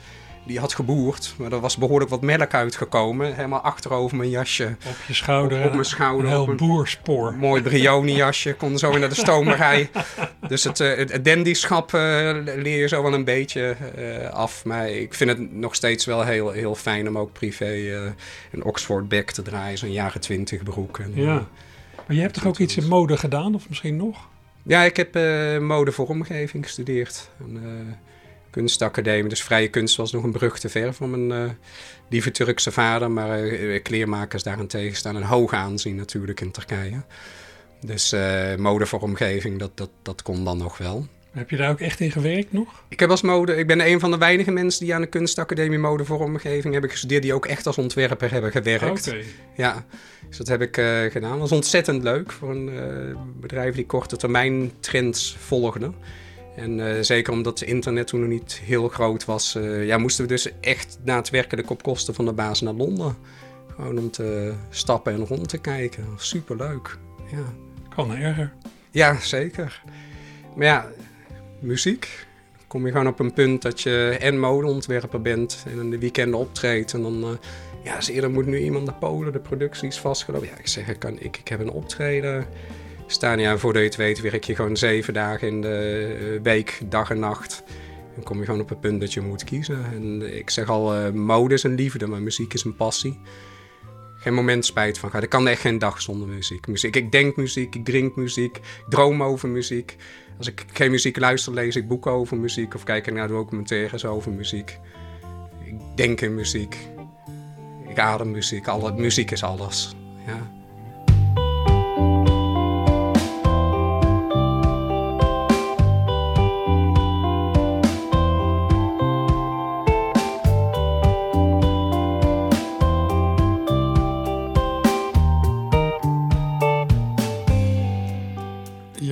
die had geboerd. Maar er was behoorlijk wat melk uitgekomen. Helemaal achterover mijn jasje. Op je schouder. Op, op mijn schouder. Een heel een boerspoor. mooi Brioni jasje. Kon zo naar de stomerij. dus het, eh, het, het dandyschap eh, leer je zo wel een beetje eh, af. Maar ik vind het nog steeds wel heel, heel fijn om ook privé een Oxford bag te draaien. Zo'n jaren twintig broek. En, Ja. Maar je hebt toch ook iets in mode gedaan, of misschien nog? Ja, ik heb mode vormgeving gestudeerd. Aan eh kunstacademie. Dus vrije kunst was nog een brug te ver van mijn eh, lieve Turkse vader. Maar eh, kleermakers daarentegen staan een hoog aanzien natuurlijk in Turkije. Dus mode vormgeving, dat, dat, dat kon dan nog wel. Heb je daar ook echt in gewerkt nog? Ik, heb als mode, ik ben een van de weinige mensen die aan de kunstacademie mode vormgeving hebben gestudeerd. Die ook echt als ontwerper hebben gewerkt. Oké. Ja, dus dat heb ik gedaan. Dat was ontzettend leuk voor een bedrijf die korte termijn trends volgde. En eh, zeker omdat het internet toen nog niet heel groot was, eh, ja, moesten we dus echt daadwerkelijk op kosten van de baas naar Londen. Gewoon om te stappen en rond te kijken. Superleuk. Ja. Kan erger. Ja, zeker. Maar ja, muziek. Dan kom je gewoon op een punt dat je en modeontwerper bent en in de weekenden optreedt. En dan, eh, ja, eerder moet nu iemand naar Polen, de productie is vastgelopen. Ja, ik zeg, ik, kan, ik, ik heb een optreden staan. Ja, voordat je het weet werk je gewoon zeven dagen in de eh, week, dag en nacht. Dan kom je gewoon op het punt dat je moet kiezen. En ik zeg al, eh, mode is een liefde, maar muziek is een passie geen moment spijt van gehad. Ik kan echt geen dag zonder muziek. muziek. Ik denk muziek, ik drink muziek, ik droom over muziek. Als ik geen muziek luister, lees ik boeken over muziek of kijk ik naar documentaires over muziek. ik denk in muziek. Ik adem muziek. Alle, muziek is alles. Ja.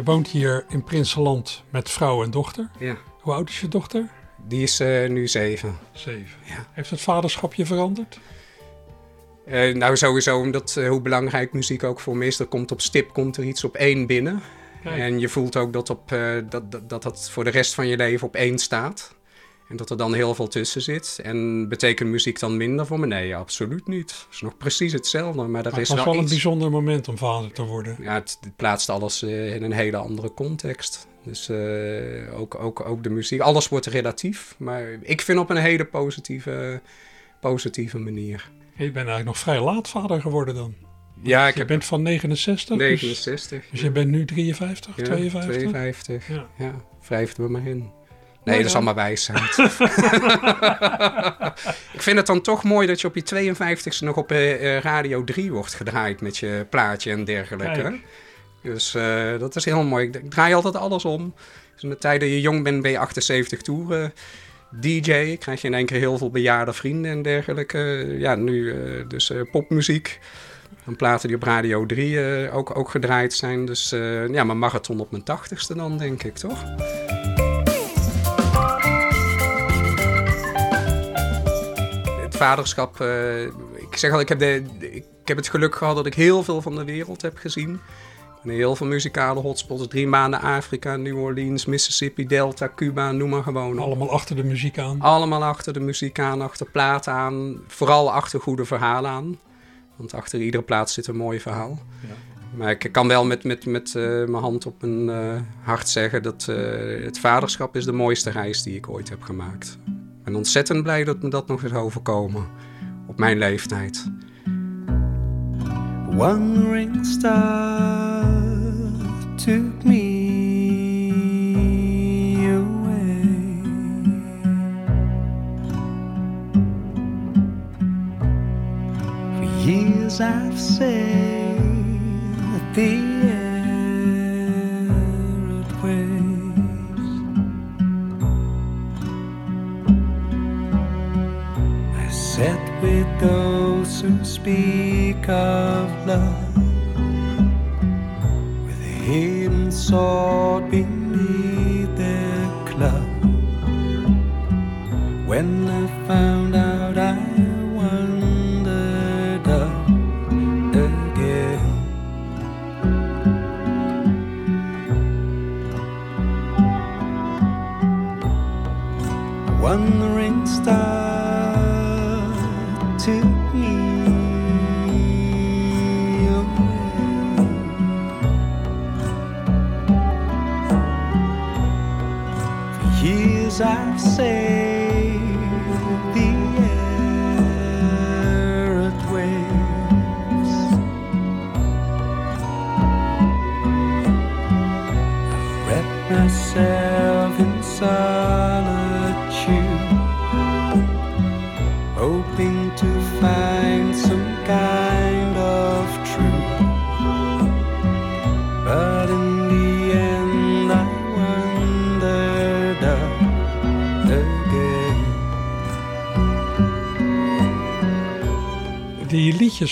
Woont hier in Prinsenland met vrouw en dochter. Ja. Hoe oud is je dochter? Die is eh, nu zeven. Zeven. Heeft het vaderschap je veranderd? Eh, nou, sowieso omdat eh, hoe belangrijk muziek ook voor me is. Er komt op stip komt er iets op één binnen. Kijk. En je voelt ook dat, op, dat, dat, dat dat voor de rest van je leven op één staat. En dat er dan heel veel tussen zit. En betekent muziek dan minder voor me? Nee, absoluut niet. Het is nog precies hetzelfde. Maar Maar is het was wel wel een bijzonder moment om vader te worden. Ja, het, het plaatst alles eh, in een hele andere context. Dus eh, ook, ook, ook de muziek. Alles wordt relatief. Maar ik vind op een hele positieve, positieve manier. Je bent eigenlijk nog vrij laat vader geworden dan. Ja, ik je heb bent van 69? dus- 69. Dus, je bent nu 53, Ja, 52? 52. Ja. Ja, wrijf het er maar in. Nee, dat is allemaal wijsheid. ik vind het dan toch mooi dat je op je 52e nog op eh, eh, Radio 3 wordt gedraaid met je plaatje en dergelijke. Kijk. Dus eh, dat is heel mooi. Ik, draai altijd alles om. Dus in de tijd dat je jong bent, ben je 78 toeren. DJ, krijg je in één keer heel veel bejaarde vrienden en dergelijke. Ja, nu dus popmuziek. Dan platen die op Radio 3 eh, ook, ook gedraaid zijn. Dus ja, mijn marathon op mijn 80ste dan, denk ik, toch? Het vaderschap, eh, ik zeg al, ik heb, de, ik heb het geluk gehad dat ik heel veel van de wereld heb gezien. En heel veel muzikale hotspots, drie maanden Afrika, New Orleans, Mississippi, Delta, Cuba, noem maar gewoon. Allemaal achter de muziek aan. Allemaal achter de muziek aan, achter platen aan. Vooral achter goede verhalen aan. Want achter iedere plaat zit een mooi verhaal. Maar ik kan wel met, met, met eh, mijn hand op mijn eh, hart zeggen dat het vaderschap is de mooiste reis die ik ooit heb gemaakt. Ben ontzettend blij dat me dat nog is overkomen. Op mijn leeftijd. One ring star took me away. For years I've the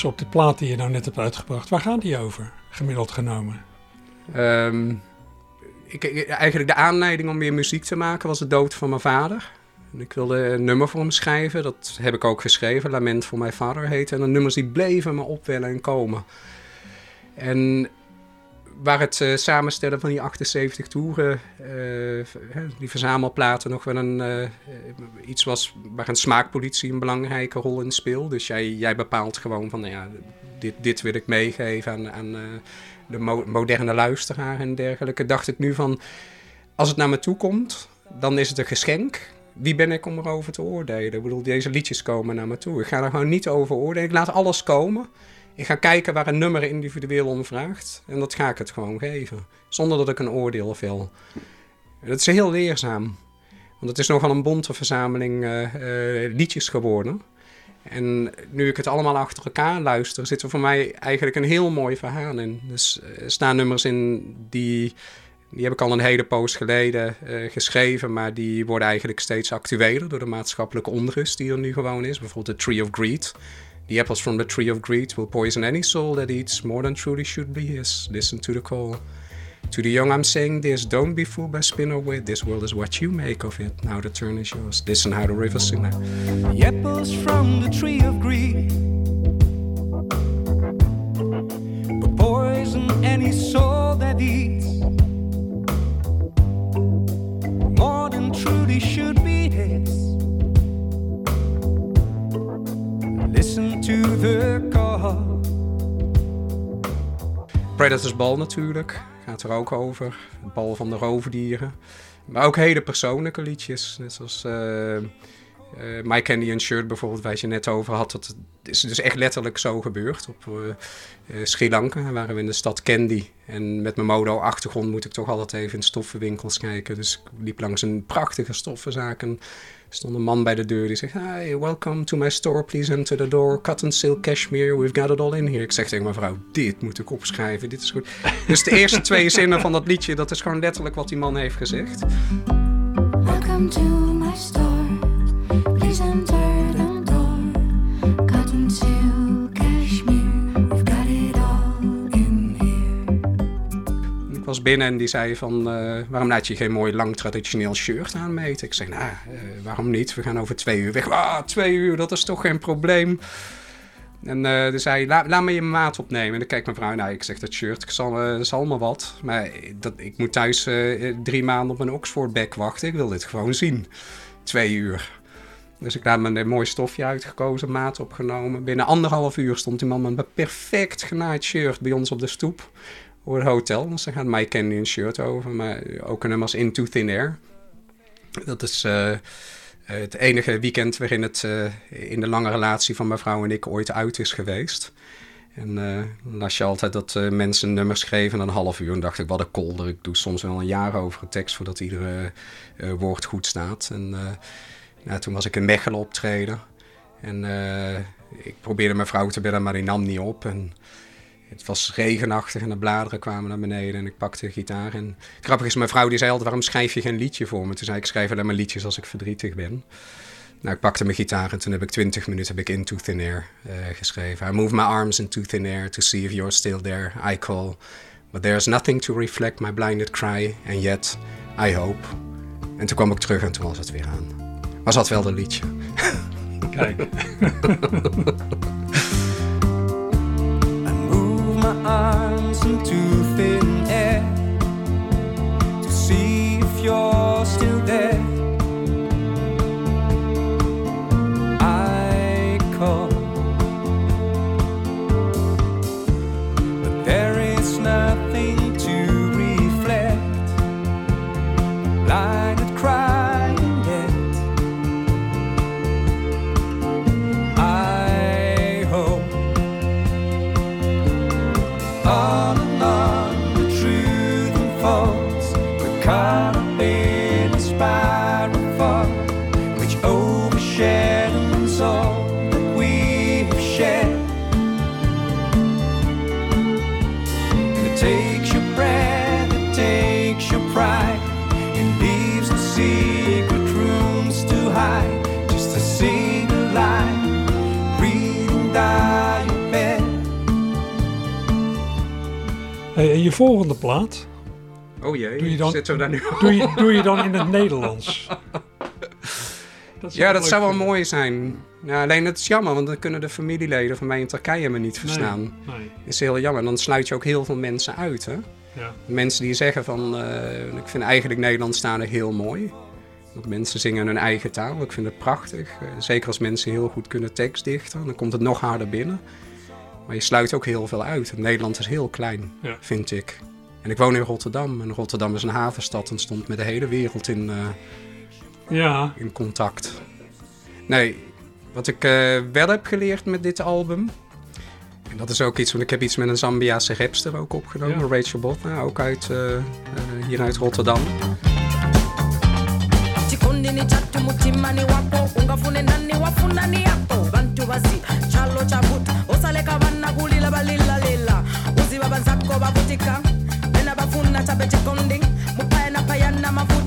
op de plaat die je nou net hebt uitgebracht, waar gaan die over, gemiddeld genomen? Ehm, ik, eigenlijk de aanleiding om weer muziek te maken was de dood van mijn vader. En ik wilde een nummer voor hem schrijven. Dat heb ik ook geschreven. Lament voor mijn vader heette. En de nummers die bleven me opwellen en komen. En waar het eh, samenstellen van die 78 toeren, eh, hè, die verzamelplaten, nog wel een, eh, eh, iets was waar een smaakpolitie een belangrijke rol in speelt. Dus jij, jij bepaalt gewoon van, nou ja, dit, dit wil ik meegeven aan, eh, de mo- moderne luisteraar en dergelijke. Dacht ik nu van, als het naar me toe komt, dan is het een geschenk. Wie ben ik om erover te oordelen? Ik bedoel, deze liedjes komen naar me toe. Ik ga er gewoon niet over oordelen. Ik laat alles komen. Ik ga kijken waar een nummer individueel om vraagt. En dat ga ik het gewoon geven. Zonder dat ik een oordeel wil. Dat is heel leerzaam. Want het is nogal een bonte verzameling eh, eh, liedjes geworden. En nu ik het allemaal achter elkaar luister, zit er voor mij eigenlijk een heel mooi verhaal in. Dus er staan nummers in die, die heb ik al een hele poos geleden eh, geschreven, maar die worden eigenlijk steeds actueler door de maatschappelijke onrust die er nu gewoon is. Bijvoorbeeld The Tree of Greed. The apples from the tree of greed will poison any soul that eats more than truly should be his. Listen to the call. To the young I'm saying this, don't be fooled by spin or wit. This world is what you make of it. Now the turn is yours. Listen how the river sing now. The apples from the tree of greed will poison any soul that eats more than truly should Predators Ball natuurlijk, gaat er ook over. Het bal van de roofdieren. Maar ook hele persoonlijke liedjes, net zoals eh, My Candy and Shirt bijvoorbeeld, waar je net over had. Dat is dus echt letterlijk zo gebeurd. Op eh, Sri Lanka waren we in de stad Candy. En met mijn modo-achtergrond moet ik toch altijd even in stoffenwinkels kijken. Dus ik liep langs een prachtige stoffenzaak en stond een man bij de deur die zegt... Hi, welcome to my store, please enter the door. Cotton, silk, cashmere, we've got it all in here. Ik zeg tegen mijn vrouw, dit moet ik opschrijven, dit is goed. Dus de eerste twee zinnen van dat liedje, dat is gewoon letterlijk wat die man heeft gezegd. Welcome to my store. Was binnen en die zei van, eh, waarom laat je geen mooi lang traditioneel shirt aanmeten? Ik zeg, nou, eh, waarom niet? We gaan over twee uur weg. Ah, twee uur, dat is toch geen probleem? En toen zei hij, "La- laat me je maat opnemen. En dan kijkt mijn vrouw, nou, ik zeg, dat shirt ik zal, zal me wat. Maar dat, ik moet thuis drie maanden op een Oxford bag wachten. Ik wil dit gewoon zien. Twee uur. Dus ik laat me een mooi stofje uitgekozen, maat opgenomen. Binnen anderhalf uur stond die man met een perfect genaaid shirt bij ons op de stoep. Voor het hotel. Dus dan gaat My Candy een shirt over. Maar ook een nummer als Into Thin Air. Dat is eh, het enige weekend waarin het eh, in de lange relatie van mijn vrouw en ik ooit uit is geweest. En eh, dan las je altijd dat eh, mensen nummers schreven in een half uur. En dacht ik, wat een kolder. Ik doe soms wel een jaar over een tekst voordat iedere eh, woord goed staat. En eh, nou, toen was ik in Mechelen optreden. En eh, ik probeerde mijn vrouw te bellen, maar die nam niet op. En het was regenachtig en de bladeren kwamen naar beneden en ik pakte de gitaar. En grappig is, mijn vrouw die zei altijd, waarom schrijf je geen liedje voor me? Toen zei ik, ik schrijf alleen maar liedjes als ik verdrietig ben. Nou, ik pakte mijn gitaar en toen heb ik 20 minuten heb ik Into Thin Air eh, geschreven. I move my arms into thin air to see if you're still there. I call, but there's nothing to reflect my blinded cry. And yet, I hope. En toen kwam ik terug en toen was het weer aan. Was dat wel een liedje? Kijk. arms into thin air to see if you're still there. En je volgende plaat, Oh jee, Doe je dan- zitten we daar nu doe je, doe je dan in het Nederlands? Dat ja, dat zou wel vinden. mooi zijn. Ja, alleen het is jammer, want dan kunnen de familieleden van mij in Turkije me niet verstaan. nee. is heel jammer. Dan sluit je ook heel veel mensen uit. Hè? Ja. Mensen die zeggen van, eh, ik vind eigenlijk Nederlandstalig heel mooi. Dat mensen zingen hun eigen taal. Ik vind het prachtig. Eh, zeker als mensen heel goed kunnen tekstdichten. Dan komt het nog harder binnen. Maar je sluit ook heel veel uit. Nederland is heel klein, Ja. vind ik. En ik woon in Rotterdam. En Rotterdam is een havenstad en stond met de hele wereld in, eh, Ja, in contact. Nee, wat ik eh, wel heb geleerd met dit album. En dat is ook iets, want ik heb iets met een Zambiaanse rapster ook opgenomen. Rachel Botna, ook uit, eh, eh, hier uit Rotterdam. Wako ungafune yako chalo chavuta osaleka kulila balila lila. Uziva bazako bavutika tena bafuna tabetikondi mupaya na paya na mafuta.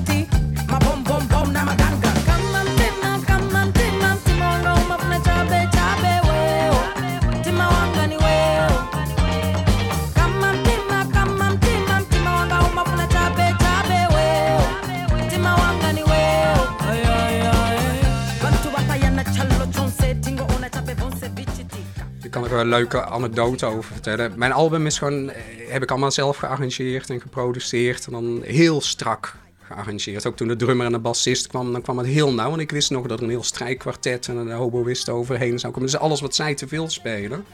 Een leuke anekdote over vertellen. Mijn album is gewoon, eh, heb ik allemaal zelf gearrangeerd en geproduceerd. En dan heel strak gearrangeerd. Ook toen de drummer en de bassist kwam, dan kwam het heel nauw. En ik wist nog dat er een heel strijkkwartet en een hoboïst overheen zou komen. Dus alles wat zij te veel spelen,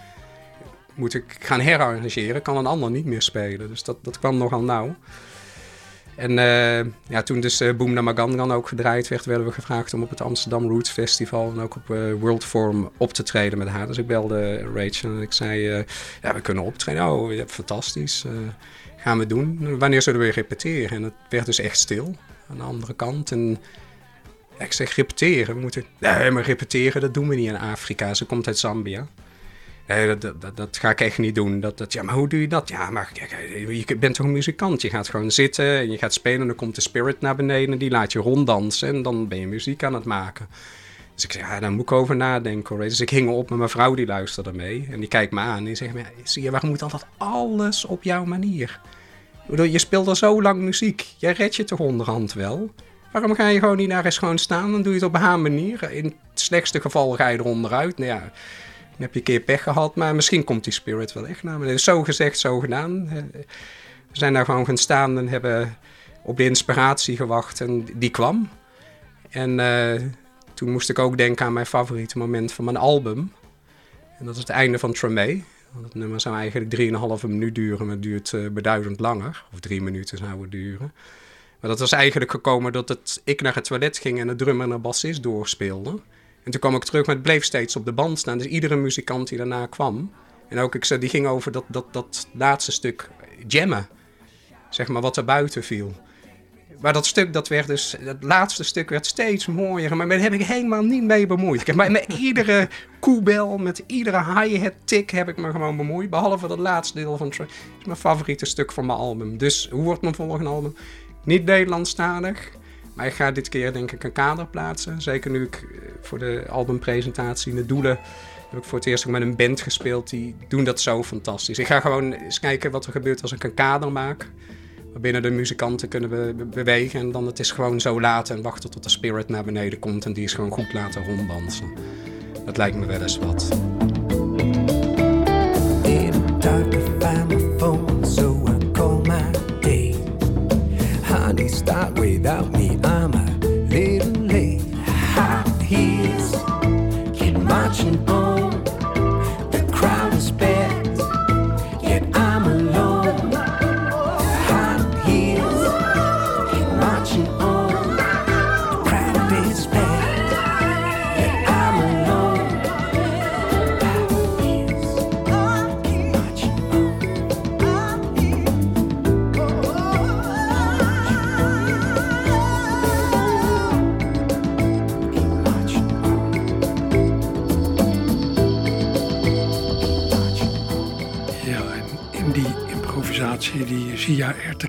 moet ik gaan herarrangeren. Kan een ander niet meer spelen. Dus dat, dat kwam nogal nauw. En eh, ja, toen dus uh, Boom ook gedraaid werd, werden we gevraagd om op het Amsterdam Roots Festival en ook op eh, World Forum op te treden met haar. Dus ik belde Rachel en ik zei, eh, ja, we kunnen optreden. Oh, fantastisch. eh, gaan we doen. Wanneer zullen we repeteren? En het werd dus echt stil aan de andere kant. En ik zeg, repeteren? Moeten... Nee, maar repeteren, dat doen we niet in Afrika. Ze komt uit Zambia. Nee, dat, dat, dat, ga ik echt niet doen. Dat, dat, ja, maar hoe doe je dat? Ja, maar je bent toch een muzikant? Je gaat gewoon zitten en je gaat spelen en dan komt de spirit naar beneden. Die laat je ronddansen en dan ben je muziek aan het maken. Dus ik zeg, ja, daar moet ik over nadenken. hoor. Dus ik hing op met mijn vrouw, die luisterde mee. En die kijkt me aan en die zegt, maar, zie je, waarom moet altijd alles op jouw manier? Je speelt al zo lang muziek. Jij redt je toch onderhand wel? Waarom ga je gewoon niet daar eens gewoon staan? Dan doe je het op haar manier. In het slechtste geval ga je er onderuit. Nou ja, heb je een keer pech gehad. Maar misschien komt die spirit wel echt naar beneden. Zo gezegd, zo gedaan. Eh, We zijn daar gewoon gaan staan en hebben op de inspiratie gewacht. En die kwam. En eh, toen moest ik ook denken aan mijn favoriete moment van mijn album. En dat is het einde van Tremé. Want het nummer zou eigenlijk 3,5 minuut duren, maar het duurt eh, beduidend langer. Of drie minuten zou het duren. Maar dat was eigenlijk gekomen dat het, ik naar het toilet ging en de drummer en de bassist doorspeelde. En toen kwam ik terug, maar het bleef steeds op de band staan. Dus iedere muzikant die daarna kwam. En ook ik zei, die ging over dat, dat, dat laatste stuk jammen. Zeg maar, wat er buiten viel. Maar dat stuk, dat werd dus, dat laatste stuk werd steeds mooier. Maar daar heb ik helemaal niet mee bemoeid. Ik heb met, iedere koebel, met iedere hi-hat tik heb ik me gewoon bemoeid. Behalve dat laatste deel van is mijn favoriete stuk van mijn album. Dus hoe wordt mijn volgende album? Niet Nederlandstalig. Maar ik ga dit keer denk ik een kader plaatsen. Zeker nu ik eh, voor de albumpresentatie de Doelen... heb ik voor het eerst met een band gespeeld. Die doen dat zo fantastisch. Ik ga gewoon eens kijken wat er gebeurt als ik een kader maak. Waarbinnen de muzikanten kunnen be- bewegen. En dan het is gewoon zo laten en wachten tot de spirit naar beneden komt. En die is gewoon goed laten ronddansen. Dat lijkt me wel eens wat. Honey, start without me, I'm a little late. Hot heels, keep marching on.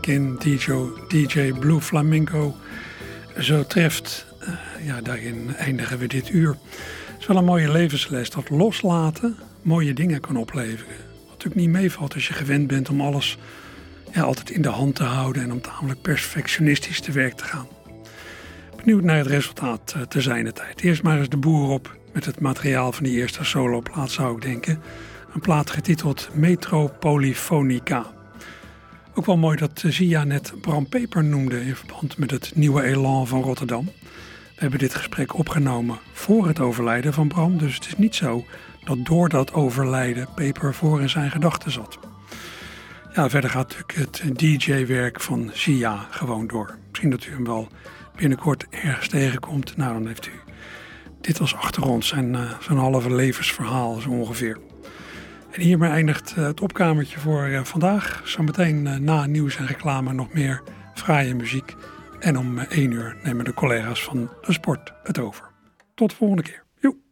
Ertekin, DJ, DJ Blue Flamingo, zo treft, eh, ja, daarin eindigen we dit uur. Het is wel een mooie levensles dat loslaten mooie dingen kan opleveren. Wat natuurlijk niet meevalt als je gewend bent om alles ja, altijd in de hand te houden en om tamelijk perfectionistisch te werk te gaan. Benieuwd naar het resultaat eh, te zijn de tijd. Eerst maar eens de boer op met het materiaal van die eerste soloplaat zou ik denken. Een plaat getiteld Metropolyphonica. Ook wel mooi dat Zia net Bram Peper noemde in verband met het nieuwe elan van Rotterdam. We hebben dit gesprek opgenomen voor het overlijden van Bram, dus het is niet zo dat door dat overlijden Peper voor in zijn gedachten zat. Ja, verder gaat natuurlijk het DJ-werk van Zia gewoon door. Misschien dat u hem wel binnenkort ergens tegenkomt. Nou, dan heeft u dit als achtergrond, zijn, eh, zijn halve levensverhaal zo ongeveer. En hiermee eindigt eh, het opkamertje voor eh, vandaag. Zometeen eh, na nieuws en reclame nog meer fraaie muziek. En om 1 uur nemen de collega's van de sport het over. Tot de volgende keer.